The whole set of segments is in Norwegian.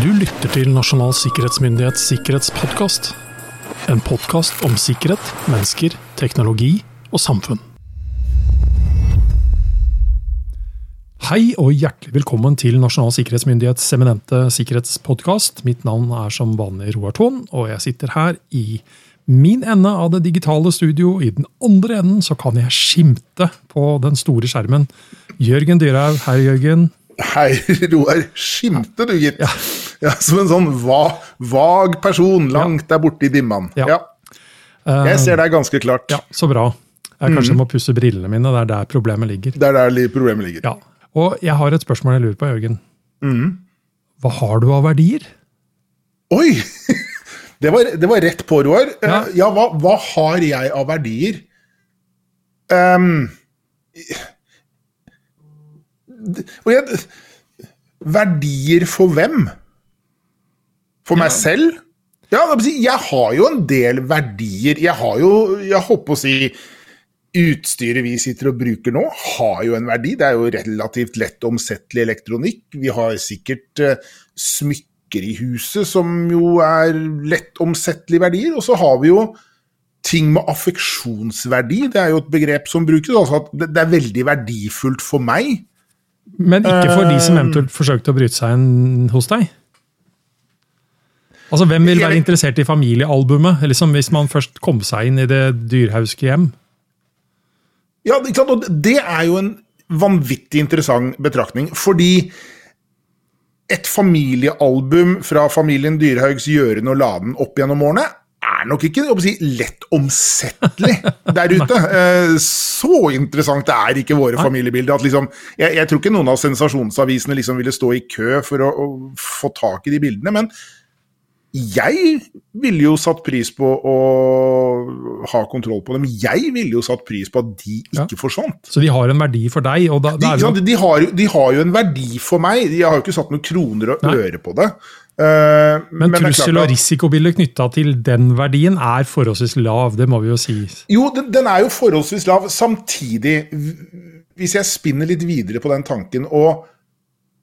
Du lytter til Nasjonal sikkerhetsmyndighets sikkerhetspodkast. En podkast om sikkerhet, mennesker, teknologi og samfunn. Hei og hjertelig velkommen til Nasjonal sikkerhetsmyndighets eminente sikkerhetspodkast. Mitt navn er som vanlig Roar Thon, og jeg sitter her i min ende av det digitale studio. I den andre enden så kan jeg skimte på den store skjermen Jørgen Dyrhaug. Hei, Jørgen. Hei, Roar. Skimte du, gitt. Ja. ja. Som en sånn va vag person langt der borte i dimman. Ja. ja. Jeg ser deg ganske klart. Ja, Så bra. Jeg kanskje mm. må pusse brillene mine. Det er der problemet ligger. Det er der problemet ligger. Ja. Og jeg har et spørsmål jeg lurer på, Jørgen. Mm. Hva har du av verdier? Oi! Det var, det var rett på, Roar. Ja, ja hva, hva, har jeg av verdier? Um, jeg, verdier for hvem? For meg selv? Ja, jeg har jo en del verdier. Jeg har jo, jeg håper å si Utstyret vi sitter og bruker nå, har jo en verdi. Det er jo relativt lett omsettelig elektronikk. Vi har sikkert uh, smykker i huset som jo er lett omsettelige verdier. Og så har vi jo ting med affeksjonsverdi. Det er jo et begrep som brukes. Altså at det er veldig verdifullt for meg men ikke for de som eh. eventuelt forsøkte å bryte seg inn hos deg? Altså, Hvem vil være interessert i familiealbumet, liksom, hvis man først kom seg inn i det dyrhauske hjem? Ja, og Det er jo en vanvittig interessant betraktning, fordi et familiealbum fra familien Dyrhaugs gjøren og laden opp gjennom årene er nok ikke si, lett omsettelig der ute. Eh, så interessant det er ikke våre familiebilder. at liksom, jeg, jeg, tror ikke noen av sensasjonsavisene liksom ville stå i kø for å, å, få tak i de bildene. Men jeg ville jo satt pris på å ha kontroll på dem. Jeg ville jo satt pris på at de ikke ja. forsvant. Så de har en verdi for deg? Da, de, jo... de, har, de, har, jo en verdi for meg. De har jo ikke satt noen kroner og øre på det. Uh, men, men trussel- og risikobildet knytta til den verdien er forholdsvis lav, det må vi jo si. Jo, den, den, er jo forholdsvis lav. Samtidig, hvis jeg spinner litt videre på den tanken, og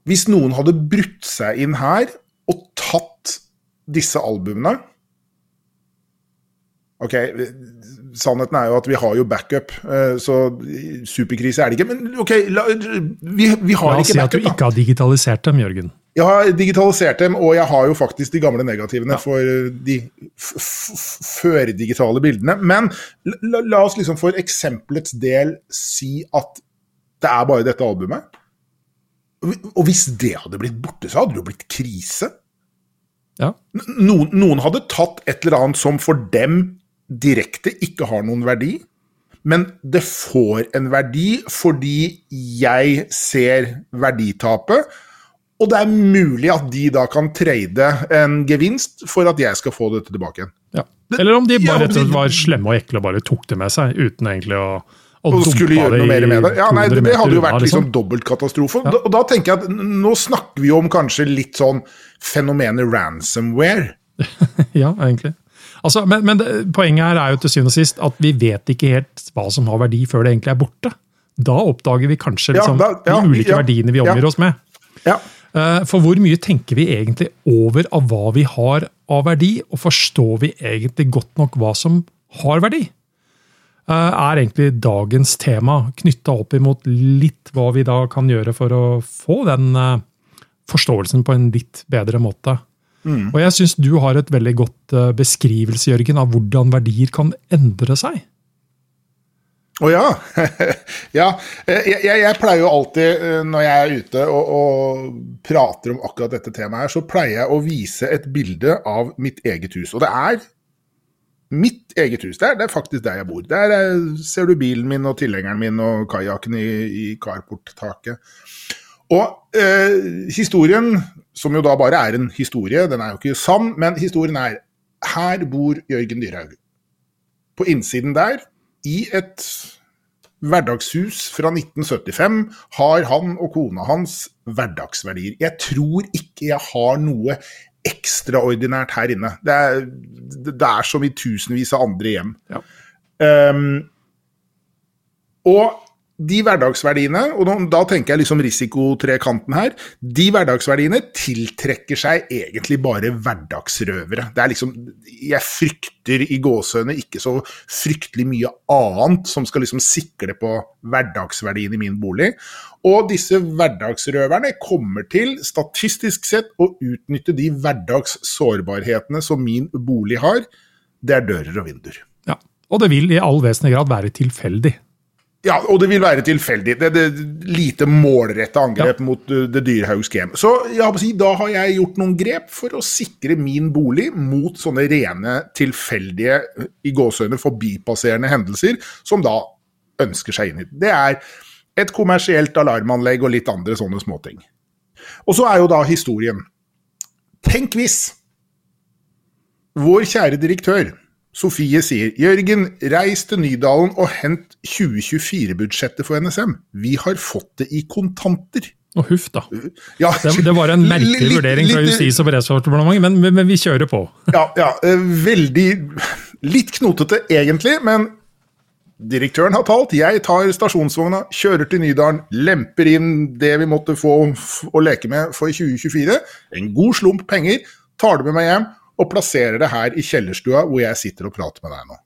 hvis noen hadde brutt seg inn her og tatt disse albumene Ok, sannheten er jo at vi har jo backup, eh, så superkrise er det ikke. Men ok, la, vi, vi, har ikke backup. La oss si at du ikke har digitalisert dem, Jørgen. Jeg har digitalisert dem, og jeg har jo faktisk de gamle negativene ja. for de førdigitale bildene. Men la, la, oss liksom for eksempelets del si at det er bare dette albumet. Og hvis det hadde blitt borte, så hadde det jo blitt krise. Ja. Noen, noen hadde tatt et eller annet som for dem direkte ikke har noen verdi, men det får en verdi fordi jeg ser verditapet og det er mulig at de da kan trade en gevinst for at jeg skal få dette tilbake igjen. Ja. Eller om de bare rett og slett var slemme og ekle og bare tok det med seg, uten egentlig å og, og skulle gjøre noe mer med det. Ja, nei, Det, det hadde jo vært liksom, liksom dobbeltkatastrofe. Ja. Og da tenker jeg at nå snakker vi om kanskje litt sånn fenomenet ransomware. ja, egentlig. Altså, men, men det, poenget her er jo til syvende og sist at vi vet ikke helt hva som har verdi før det egentlig er borte. Da oppdager vi kanskje liksom, ja, da, ja, de ulike verdiene vi omgir oss med. Ja. Eh, for hvor mye tenker vi egentlig over av hva vi har av verdi, og forstår vi egentlig godt nok hva som har verdi? Eh, er egentlig dagens tema knytta opp imot litt hva vi da kan gjøre for å få den eh, forståelsen på en litt bedre måte. Mm. Og jeg syns du har et veldig godt beskrivelse Jørgen, av hvordan verdier kan endre seg. Å oh, ja. ja. Jeg, jeg, jeg, pleier jo alltid, eh, når jeg er ute og, og, prater om akkurat dette temaet her, så pleier jeg å vise et bilde av mitt eget hus. Og det er mitt eget hus. Det er, det er faktisk der jeg bor. Der er, ser du bilen min og tilhengeren min og kajakken i, i carporttaket. Og eh, historien, som jo da bare er en historie, den er jo ikke sann, men historien er her bor Jørgen Dyrhaug. På innsiden der i et hverdagshus fra 1975 har han og kona hans hverdagsverdier. Jeg tror ikke jeg har noe ekstraordinært her inne. Det er, det er som i tusenvis av andre hjem. Ja. Um, og de hverdagsverdiene, og da tenker jeg liksom risikotrekanten her, de hverdagsverdiene tiltrekker seg egentlig bare hverdagsrøvere. Det er liksom Jeg frykter i gåsehøyne ikke så fryktelig mye annet som skal liksom sikre på hverdagsverdien i min bolig. Og disse hverdagsrøverne kommer til, statistisk sett, å utnytte de hverdagssårbarhetene som min bolig har. Det er dører og vinduer. Ja, Og det vil i all vesentlig grad være tilfeldig. Ja, og det vil være tilfeldig. Det er det lite målretta angrep ja. mot uh, det dyrehaugs game. Så ja, da har jeg gjort noen grep for å sikre min bolig mot sånne rene, tilfeldige, i gåseøyne forbipasserende hendelser, som da ønsker seg inn i det. Det er et kommersielt alarmanlegg og litt andre sånne småting. Og så er jo da historien. Tenk hvis vår kjære direktør Sofie sier Jørgen, reis til Nydalen og hent 2024-budsjettet for NSM. Vi har fått det i kontanter. Og huff, da. Ja, det, det, var en merkelig vurdering fra Justis- og beredskapsdepartementet, men, men, men, vi kjører på. Ja, ja, eh, veldig Litt knotete, egentlig, men direktøren har talt. Jeg tar stasjonsvogna, kjører til Nydalen, lemper inn det vi måtte få å leke med for 2024. En god slump penger. Tar det med meg hjem og plasserer det her i kjellerstua hvor jeg sitter og prater med deg nå.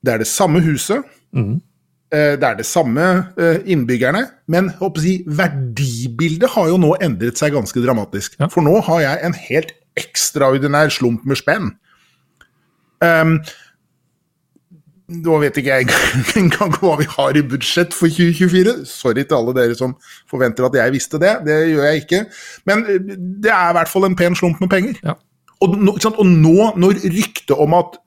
Det er det samme huset. Mm. Det er det samme eh, innbyggerne, men si, verdibildet har jo nå endret seg ganske dramatisk. Ja. For nå har jeg en helt ekstraordinær slump med spenn. Um, nå vet ikke jeg engang hva vi har i budsjett for 2024. Sorry til alle dere som forventer at jeg visste det. Det gjør jeg ikke. Men eh, det er i hvert fall en pen slump med penger. Ja. Og, nå, og, nå, når ryktet om at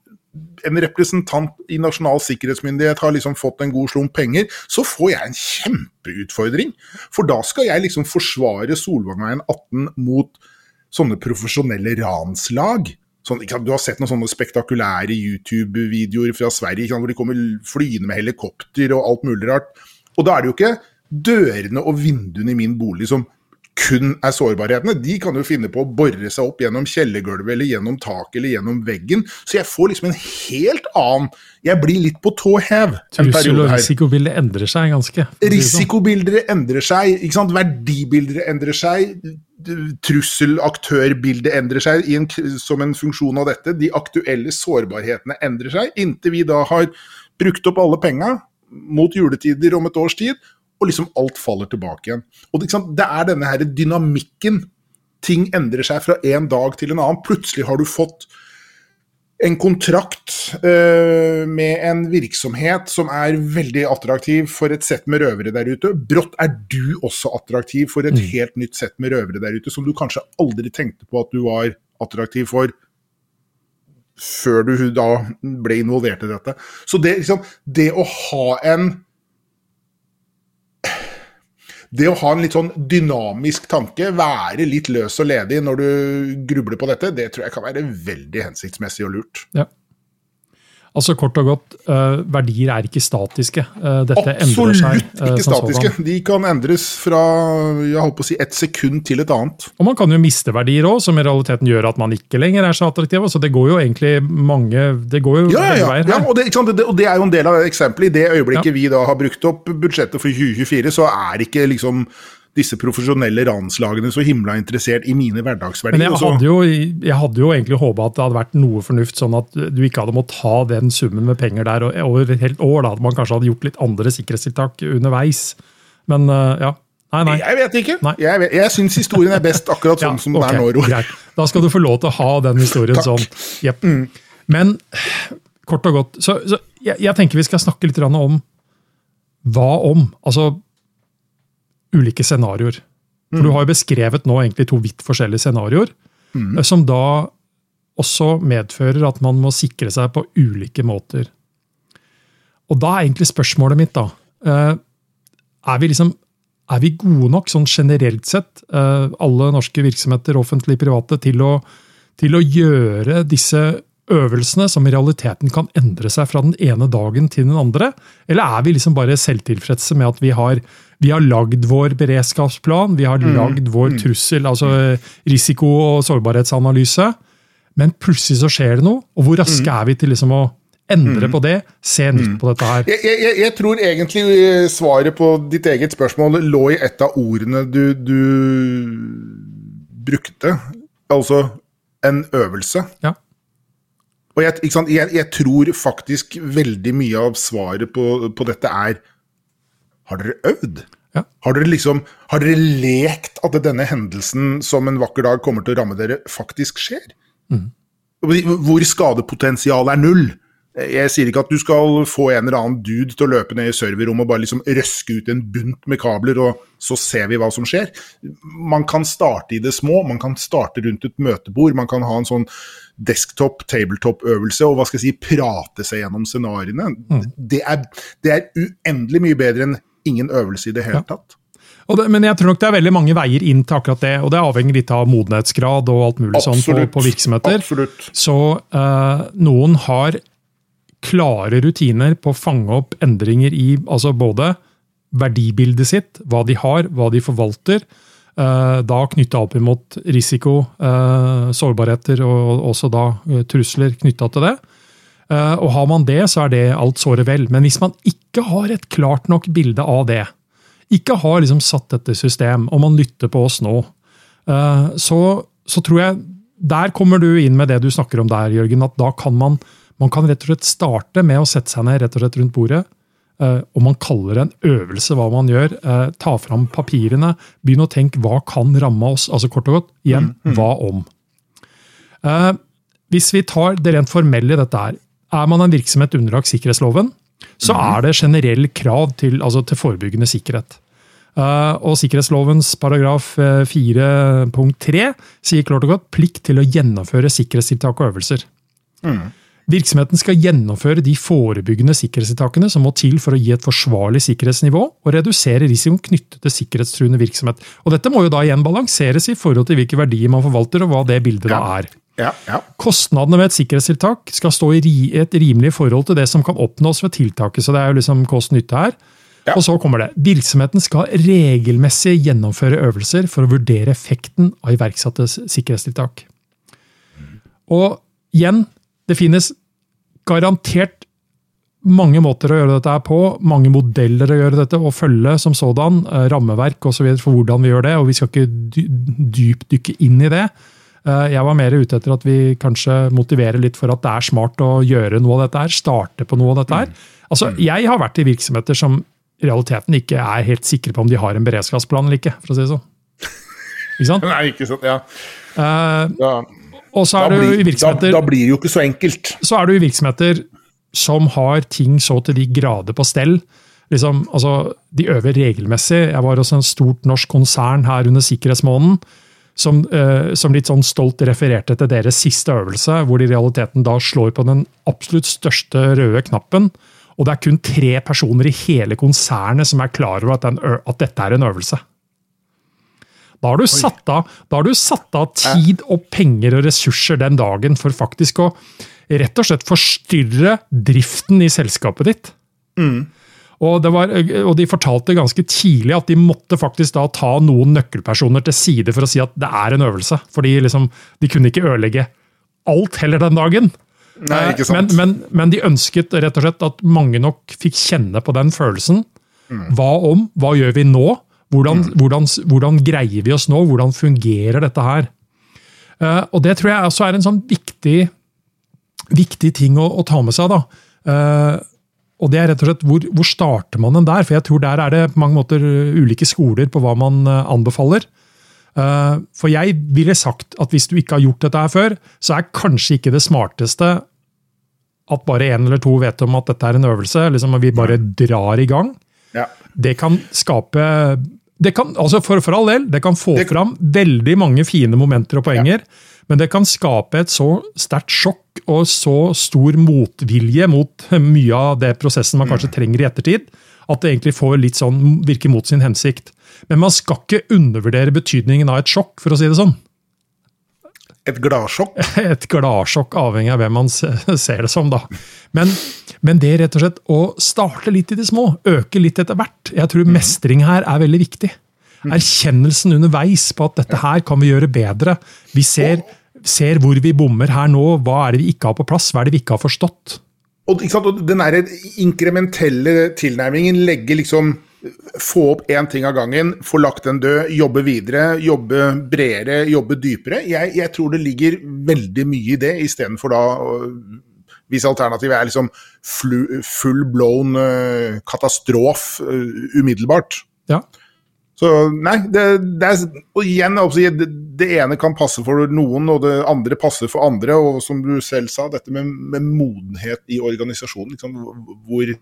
en representant i Nasjonal sikkerhetsmyndighet har liksom fått en god slump penger, så får jeg en kjempeutfordring. For da skal jeg liksom forsvare Solvangveien 18 mot sånne profesjonelle ranslag. Sånn, du har sett noen sånne spektakulære YouTube-videoer fra Sverige hvor de kommer flyende med helikopter og alt mulig rart. Og da er det jo ikke dørene og vinduene i min bolig som kun er sårbarhetene. De kan jo finne på å bore seg opp gjennom kjellergulvet eller gjennom taket eller gjennom veggen. Så jeg får liksom en helt annen Jeg blir litt på tå hev. Trussel og risikobildet endrer seg ganske. Sånn. Risikobildet endrer seg. ikke sant? Verdibildet endrer seg trusselaktørbildet endrer seg en, som en funksjon av dette. De aktuelle sårbarhetene endrer seg, inntil vi da har brukt opp alle penga mot juletider om et års tid, og liksom alt faller tilbake igjen. Og Det er denne her dynamikken. Ting endrer seg fra en dag til en annen. Plutselig har du fått en kontrakt øh, med en virksomhet som er veldig attraktiv for et sett med røvere der ute. Brått er du også attraktiv for et mm. helt nytt sett med røvere der ute, som du kanskje aldri tenkte på at du var attraktiv for før du da ble involvert i dette. Så det, liksom, det å ha en det å ha en litt sånn dynamisk tanke, være litt løs og ledig når du grubler på dette, det tror jeg kan være veldig hensiktsmessig og lurt. Ja. Altså Kort og godt, uh, verdier er ikke statiske. Uh, dette Absolutt seg, uh, ikke statiske. Sånn. De kan endres fra jeg holdt på å si, et sekund til et annet. Og Man kan jo miste verdier òg, som i realiteten gjør at man ikke lenger er så attraktiv. Så det går jo egentlig mange det går jo ja, ja, ja. ja og, det, det, og, det, er jo en del av eksempelet. I det øyeblikket vi da har brukt opp budsjettet for 2024, så er ikke liksom disse profesjonelle ranslagene så himla interessert i mine hverdagsverdier. Men jeg hadde jo, jeg hadde jo egentlig håpa at det hadde vært noe fornuft, sånn at du ikke hadde måttet ha den summen med penger der over et helt år. Da, at man kanskje hadde gjort litt andre sikkerhetstiltak underveis. Men uh, ja. Nei, nei. Jeg vet ikke. Nei. Jeg, vet, jeg syns historien er best akkurat sånn ja, som okay, den er nå, Greit. Da skal du få lov til å ha den historien Takk. sånn. Yep. Mm. Men kort og godt, så, så jeg, jeg, tenker vi skal snakke litt om hva om. Altså, ulike scenarioer. For mm. Du har jo beskrevet nå egentlig to vidt forskjellige scenarioer, mm. Eh, som da også medfører at man må sikre seg på ulike måter. Og da er egentlig spørsmålet mitt, da eh, Er vi liksom er vi gode nok, sånn generelt sett, eh, alle norske virksomheter, offentlige, private, til å, til å gjøre disse øvelsene som i realiteten kan endre seg fra den ene dagen til den andre? Eller er vi liksom bare selvtilfredse med at vi har, vi har lagd vår beredskapsplan, vi har mm. lagd vår mm. trussel, altså risiko- og sårbarhetsanalyse, men plutselig så skjer det noe? Og hvor raske mm. er vi til liksom å Endre på det, se nytt på dette her. Jeg, jeg, jeg, tror egentlig eh, svaret på ditt eget spørsmål lå i et av ordene du, du brukte. Altså en øvelse. Ja. Og jeg, jeg, jeg, tror faktisk veldig mye av svaret på, på dette er Har dere øvd? Ja. Har, dere liksom, har dere lekt at denne hendelsen som en vakker dag kommer til å ramme dere, faktisk skjer? Mm. Hvor skadepotensialet er null. Jeg sier ikke at du skal få en eller annen dude til å løpe ned i serverrommet og bare liksom røske ut en bunt med kabler, og så ser vi hva som skjer. Man kan starte i det små, man kan starte rundt et møtebord, man kan ha en sånn desktop, tabletop-øvelse og hva skal jeg si, prate seg gjennom scenarioene. Mm. Det, det, er uendelig mye bedre enn ingen øvelse i det hele tatt. Det, men jeg tror nok det er veldig mange veier inn til akkurat det. Og det avhenger litt av modenhetsgrad og alt mulig sånn på, på, virksomheter. Absolutt. Så uh, noen har klare rutiner på å fange opp endringer i altså både verdibildet sitt, hva de har, hva de forvalter. Uh, da knytta opp imot risiko, uh, sårbarheter og også da trusler knytta til det. Og har man det, så er det alt såre vel. Men hvis man ikke har et klart nok bilde av det, ikke har liksom satt dette system, og man lytter på oss nå, så, så tror jeg Der kommer du inn med det du snakker om der, Jørgen, at da kan man man kan rett og slett starte med å sette seg ned rett og slett rundt bordet. Uh, og man kaller det en øvelse hva man gjør. Ta fram papirene. Begynn å tenke hva kan ramme oss? Altså kort og godt, igjen, mm, mm. hva om? Hvis vi tar det rent formelle i dette her. Er man en virksomhet underlagt sikkerhetsloven, så mm. er det generell krav til, altså til forebyggende sikkerhet. og Sikkerhetslovens paragraf 4.3 sier klart og godt plikt til å gjennomføre sikkerhetstiltak og øvelser. Mm. Virksomheten skal gjennomføre de forebyggende sikkerhetstiltakene som må til for å gi et forsvarlig sikkerhetsnivå og redusere risikoen knyttet til sikkerhetstruende virksomhet. Og Dette må jo da igjen balanseres i forhold til hvilke verdier man forvalter og hva det bildet ja. da er. Ja, ja. Kostnadene ved et sikkerhetstiltak skal stå i et rimelig forhold til det som kan oppnås ved tiltaket. så det er jo liksom kost-nytte her. Ja. Og så kommer det. Virksomheten skal regelmessig gjennomføre øvelser for å vurdere effekten av iverksatte sikkerhetstiltak. Og igjen, det finnes garantert mange måter å gjøre dette på, mange modeller å gjøre dette og følge som sådan, eh, rammeverk osv. for hvordan vi gjør det, og vi skal ikke dypdykke inn i det. Eh, jeg var mer ute etter at vi kanskje motiverer litt for at det er smart å gjøre noe av dette her, starte på noe av dette her. Mm. Altså, mm. Jeg har vært i virksomheter som i realiteten ikke er helt sikre på om de har en beredskapsplan eller ikke, for å si det sånn. Ikke sant? Nei, ikke sant, ja. Uh, ja. Og så er da, blir, da, da blir det jo ikke så enkelt. Så er du i virksomheter som har ting så til de grader på stell. Liksom, altså, de øver regelmessig. Jeg var hos en stort norsk konsern her under sikkerhetsmåneden. Som, eh, som, litt sånn stolt refererte til deres siste øvelse, hvor de i realiteten da slår på den absolutt største røde knappen. Og det er kun tre personer i hele konsernet som er klar over at, den, at dette er en øvelse. Da har, du satt av, da har du satt av tid og penger og ressurser den dagen for faktisk å rett og slett forstyrre driften i selskapet ditt. Mm. Og, var, og, de fortalte ganske tidlig at de måtte faktisk da ta noen nøkkelpersoner til side for å si at det er en øvelse. Fordi liksom, de kunne ikke ødelegge alt heller den dagen. Nei, ikke sant. Men, men, men, de ønsket rett og slett at mange nok fikk kjenne på den følelsen. Mm. Hva om? Hva gjør vi nå? Hvordan, mm. hvordan, hvordan, greier vi oss nå? Hvordan fungerer dette her? Uh, og Det tror jeg også er en sånn viktig, viktig ting å, å, ta med seg. da. Uh, og det er rett og slett, hvor, hvor, starter man den der? For jeg tror der er det på mange måter ulike skoler på hva man uh, anbefaler. For jeg ville sagt at hvis du ikke har gjort dette her før, så er kanskje ikke det smarteste at bare én eller to vet om at dette er en øvelse. liksom Vi bare drar i gang. Ja. Det kan skape det kan, altså for, for, all del, det kan få det, fram veldig mange fine momenter og poenger. Ja. Men det kan skape et så sterkt sjokk og så stor motvilje mot mye av det prosessen man kanskje mm. trenger i ettertid, at det egentlig får litt sånn, virker mot sin hensikt. Men man skal ikke undervurdere betydningen av et sjokk, for å si det sånn. Et gladsjokk? Et gladsjokk, avhengig av hvem man ser det som. da. Men, men, det rett og slett å starte litt i det små, øke litt etter hvert. Jeg tror mm. mestring her er veldig viktig. Mm. Erkjennelsen underveis på at dette her kan vi gjøre bedre. Vi ser, ser hvor vi bommer her nå. Hva er det vi ikke har på plass? Hva er det vi ikke har forstått? og, og den der inkrementelle tilnærmingen legger liksom Få opp én ting av gangen, få lagt den død, jobbe videre, jobbe bredere, jobbe dypere. Jeg, jeg tror det ligger veldig mye i det, istedenfor da hvis alternativet er liksom full blown uh, katastrofe uh, umiddelbart. Ja. Så nei, det, det er Og igjen, det, det, ene kan passe for noen, og det andre passer for andre. Og som du selv sa, dette med, med modenhet i organisasjonen. Liksom, hvor,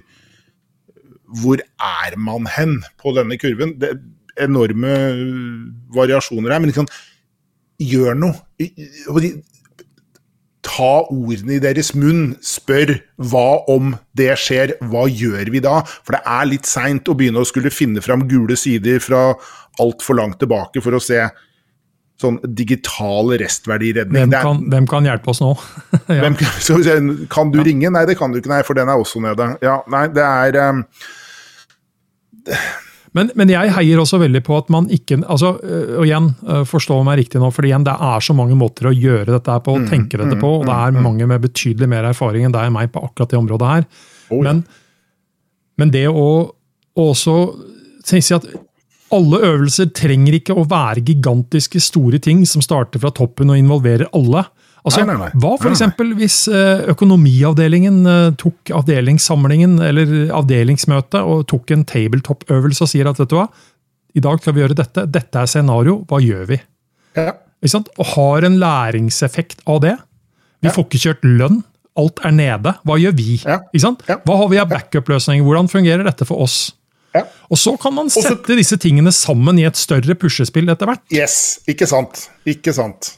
hvor er man hen på denne kurven? Det er enorme variasjoner her, men liksom, gjør noe ta ordene i deres munn, spør hva om det skjer, hva gjør vi da? For det er litt seint å begynne å skulle finne fram gule sider fra altfor langt tilbake for å se sånn digital restverdiredning. Hvem kan, hvem kan hjelpe oss nå? ja. hvem, kan du ringe? Nei, det kan du ikke, nei, for den er også nede. Ja, nei, det er um, men, men, jeg heier også veldig på at man ikke altså, øh, og igjen, øh, Forstå meg riktig nå, for igjen, det er så mange måter å gjøre dette på, mm, tenke dette mm, på. og Det er mm, mange med betydelig mer erfaring enn deg og meg på akkurat det området her. Oh, ja. men, men, det å også si at alle øvelser trenger ikke å være gigantiske, store ting som starter fra toppen og involverer alle. Altså, nei, nei, nei. Hva f.eks. hvis eh, økonomiavdelingen eh, tok avdelingssamlingen eller avdelingsmøtet og tok en tabletop-øvelse og sier at vet du hva, i dag skal vi gjøre dette, dette er scenario, hva gjør vi? Ja. Og har en læringseffekt av det. Vi ja. får ikke kjørt lønn, alt er nede. Hva gjør vi? Ja. Hva har vi av backup-løsninger? Hvordan fungerer dette for oss? Og så kan man sette Også, disse tingene sammen i et større puslespill etter hvert. Yes, ikke sant. Ikke sant.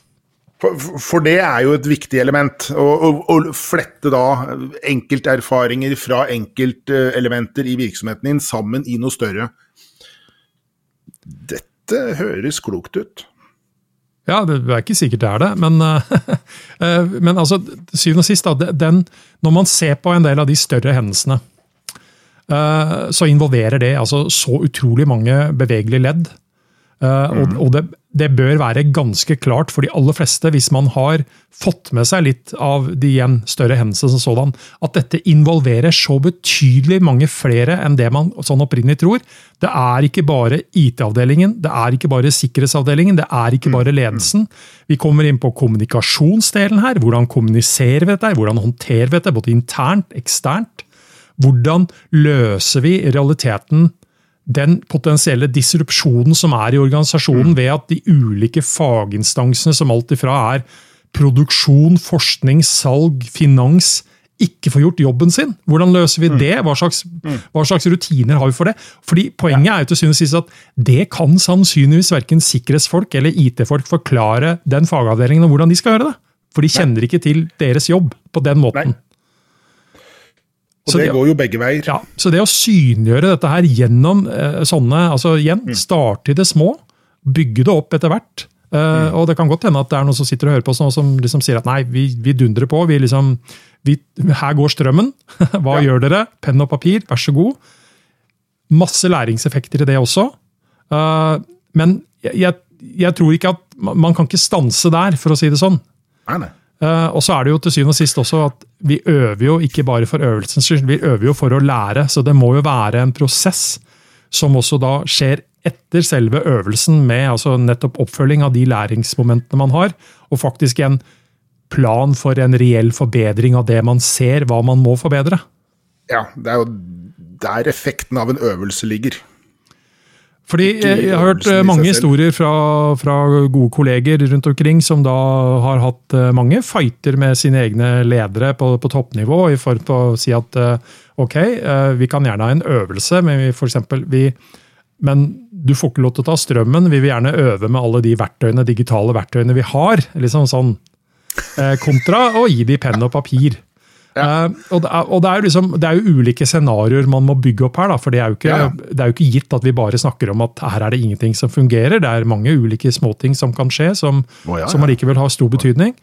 For, for, det er jo et viktig element. Å flette da enkelterfaringer fra enkeltelementer i virksomheten din sammen i noe større. Dette høres klokt ut. Ja, det er ikke sikkert det er det, men, eh, men altså, syvende og sist, da, den, når man ser på en del av de større hendelsene, eh, så involverer det altså så utrolig mange bevegelige ledd. Eh, og, og det, det, bør være ganske klart for de aller fleste, hvis man har fått med seg litt av de igjen større hendelsene som sådan, at dette involverer så betydelig mange flere enn det man sånn opprinnelig tror. Det er ikke bare IT-avdelingen, det er ikke bare sikkerhetsavdelingen, det er ikke bare ledelsen. Vi kommer inn på kommunikasjonsdelen her. Hvordan kommuniserer vi dette? Hvordan håndterer vi dette, både internt, eksternt? Hvordan løser vi i realiteten den potensielle disrupsjonen som er i organisasjonen, mm. ved at de ulike faginstansene, som alt ifra er produksjon, forskning, salg, finans, ikke får gjort jobben sin. Hvordan løser vi mm. det? Hva slags, mm. hva slags, rutiner har vi for det? Fordi Poenget er jo til syvende og sist at det kan sannsynligvis verken sikkerhetsfolk eller IT-folk forklare den fagavdelingen om hvordan de skal gjøre det. For de kjenner ikke til deres jobb på den måten. Nei. Og så det, det går jo begge veier. Ja, Så det å synliggjøre dette her gjennom eh, sånne altså igjen, mm. Starte i det små, bygge det opp etter hvert. Eh, mm. Og det kan godt hende at det er noen som sitter og hører på oss nå, som liksom sier at nei, vi, vi dundrer på. vi liksom, vi, Her går strømmen. Hva ja. gjør dere? Penn og papir, vær så god. Masse læringseffekter i det også. Uh, men jeg, jeg, jeg, tror ikke at Man kan ikke stanse der, for å si det sånn. Nei, nei. Uh, og så er det jo til syvende og sist også at vi øver jo ikke bare for øvelsens skyld, vi øver jo for å lære. Så det må jo være en prosess som også da skjer etter selve øvelsen, med altså nettopp oppfølging av de læringsmomentene man har, og faktisk en plan for en reell forbedring av det man ser hva man må forbedre. Ja, det er jo der effekten av en øvelse ligger. Fordi Jeg har hørt eh, mange historier fra, fra, gode kolleger rundt omkring som da har hatt eh, mange fighter med sine egne ledere på, på toppnivå i form av å si at eh, ok, vi kan gjerne ha en øvelse, men vi, for eksempel, vi, men du får ikke lov til å ta strømmen. Vi vil gjerne øve med alle de verktøyene, digitale verktøyene vi har. liksom sånn, Kontra å gi de penn og papir. Ja. Uh, og, det er, og det, er liksom, det, er, jo ulike scenarioer man må bygge opp her. Da, for det er, ikke, ja. det er, jo ikke, gitt at vi bare snakker om at her er det ingenting som fungerer. Det er mange ulike småting som kan skje, som, oh, ja, som allikevel har stor betydning.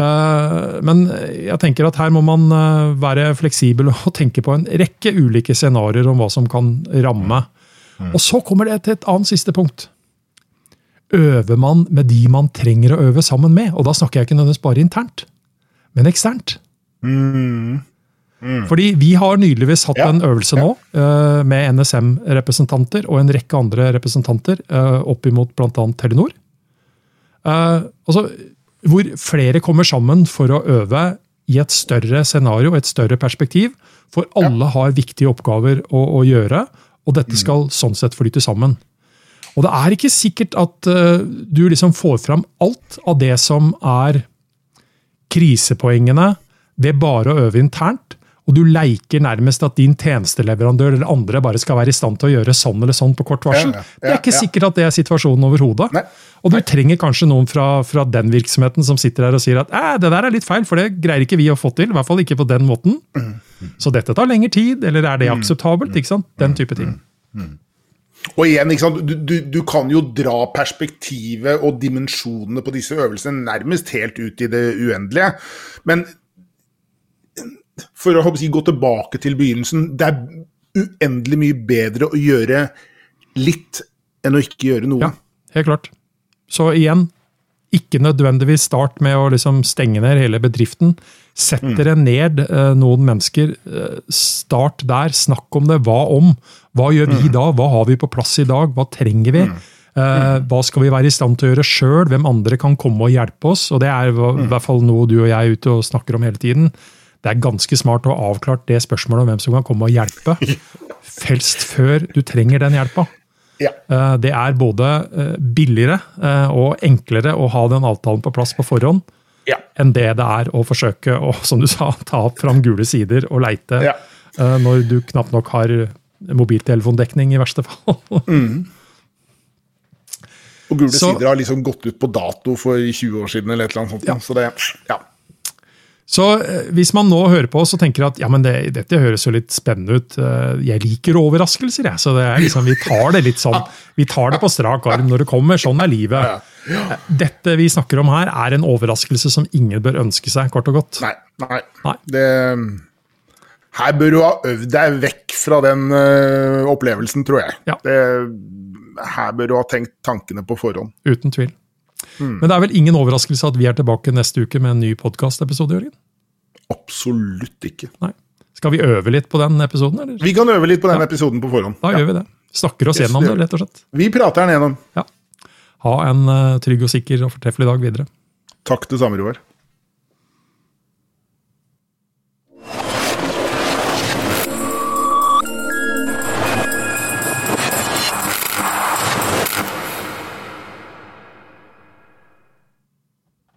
Uh, men jeg tenker at her må man uh, være fleksibel og tenke på en rekke ulike scenarioer om hva som kan ramme. Mm. Og så kommer det til et annet siste punkt. Øver man med de man trenger å øve sammen med? Og da snakker jeg ikke nødvendigvis bare internt, men eksternt. Mm. Fordi vi har nyligvis hatt Ja, en øvelse ja. nå uh, med NSM-representanter og en rekke andre representanter uh, opp imot bl.a. Telenor. Uh, altså, hvor flere kommer sammen for å øve i et større scenario, et større perspektiv. For alle har viktige oppgaver å, å gjøre, og dette skal sånn sett flyte sammen. Og det er ikke sikkert at uh, du liksom får fram alt av det som er krisepoengene ved bare å øve internt. Og du leker nærmest at din tjenesteleverandør eller andre bare skal være i stand til å gjøre sånn eller sånn på kort varsel. Ja, ja, Det er ikke sikkert at det er situasjonen overhodet. Og du trenger kanskje noen fra, fra den virksomheten som sitter her og sier at «Æ, det der er litt feil, for det greier ikke vi å få til. I hvert fall ikke på den måten. Så dette tar lengre tid, eller er det akseptabelt? ikke sant? Den type ting. Og igjen? Du, du, du kan jo dra perspektivet og dimensjonene på disse øvelsene nærmest helt ut i det uendelige. Men for å håper gå tilbake til begynnelsen, det er uendelig mye bedre å gjøre litt enn å ikke gjøre noe. Ja, helt klart. Så igjen, ikke nødvendigvis start med å liksom stenge ned hele bedriften. Sett dere ned eh, noen mennesker. eh, start der. Snakk om det. Hva om? Hva gjør vi da? Hva har vi på plass i dag? Hva trenger vi? Eh, hva skal vi være i stand til å gjøre sjøl? Hvem andre kan komme og hjelpe oss? Og Det er i hvert fall noe du og jeg er ute og snakker om hele tiden. Det er ganske smart å ha avklart det spørsmålet om hvem som kan komme og hjelpe. Helst før du trenger den hjelpa. Ja. Eh, Det er både eh, billigere eh, og enklere å ha den avtalen på plass på forhånd, Ja. enn det det er å forsøke å som du sa, ta opp fram gule sider og leite Ja. når du knapt nok har mobiltelefondekning, i verste fall. Og gule Så- sider har liksom gått ut på dato for 20 år siden, eller et eller annet sånt. Så det, ja. Så eh, hvis man nå hører på oss og tenker at ja, men det, dette høres jo litt spennende ut, eh, jeg liker overraskelser, jeg. Så det er liksom, vi tar det litt sånn. Vi tar det på strak arm når det kommer. Sånn er livet. Eh, Dette vi snakker om her, er en overraskelse som ingen bør ønske seg, kort og godt. Nei. nei. Nei. Det, her bør du ha øvd deg vekk fra den uh, opplevelsen, tror jeg. Ja. Det, her bør du ha tenkt tankene på forhånd. Uten tvil. Men det er vel ingen overraskelse at vi er tilbake neste uke med en ny podkastepisode, Jørgen? Absolutt ikke. Nei. Skal vi øve litt på den episoden, eller? Vi kan øve litt på den episoden på forhånd. Da Ja. gjør vi det. Snakker oss Yes, gjennom det rett og slett. Vi prater den gjennom. Ja. Ha en uh, trygg og sikker og fortreffelig dag videre. Takk det samme, Roar.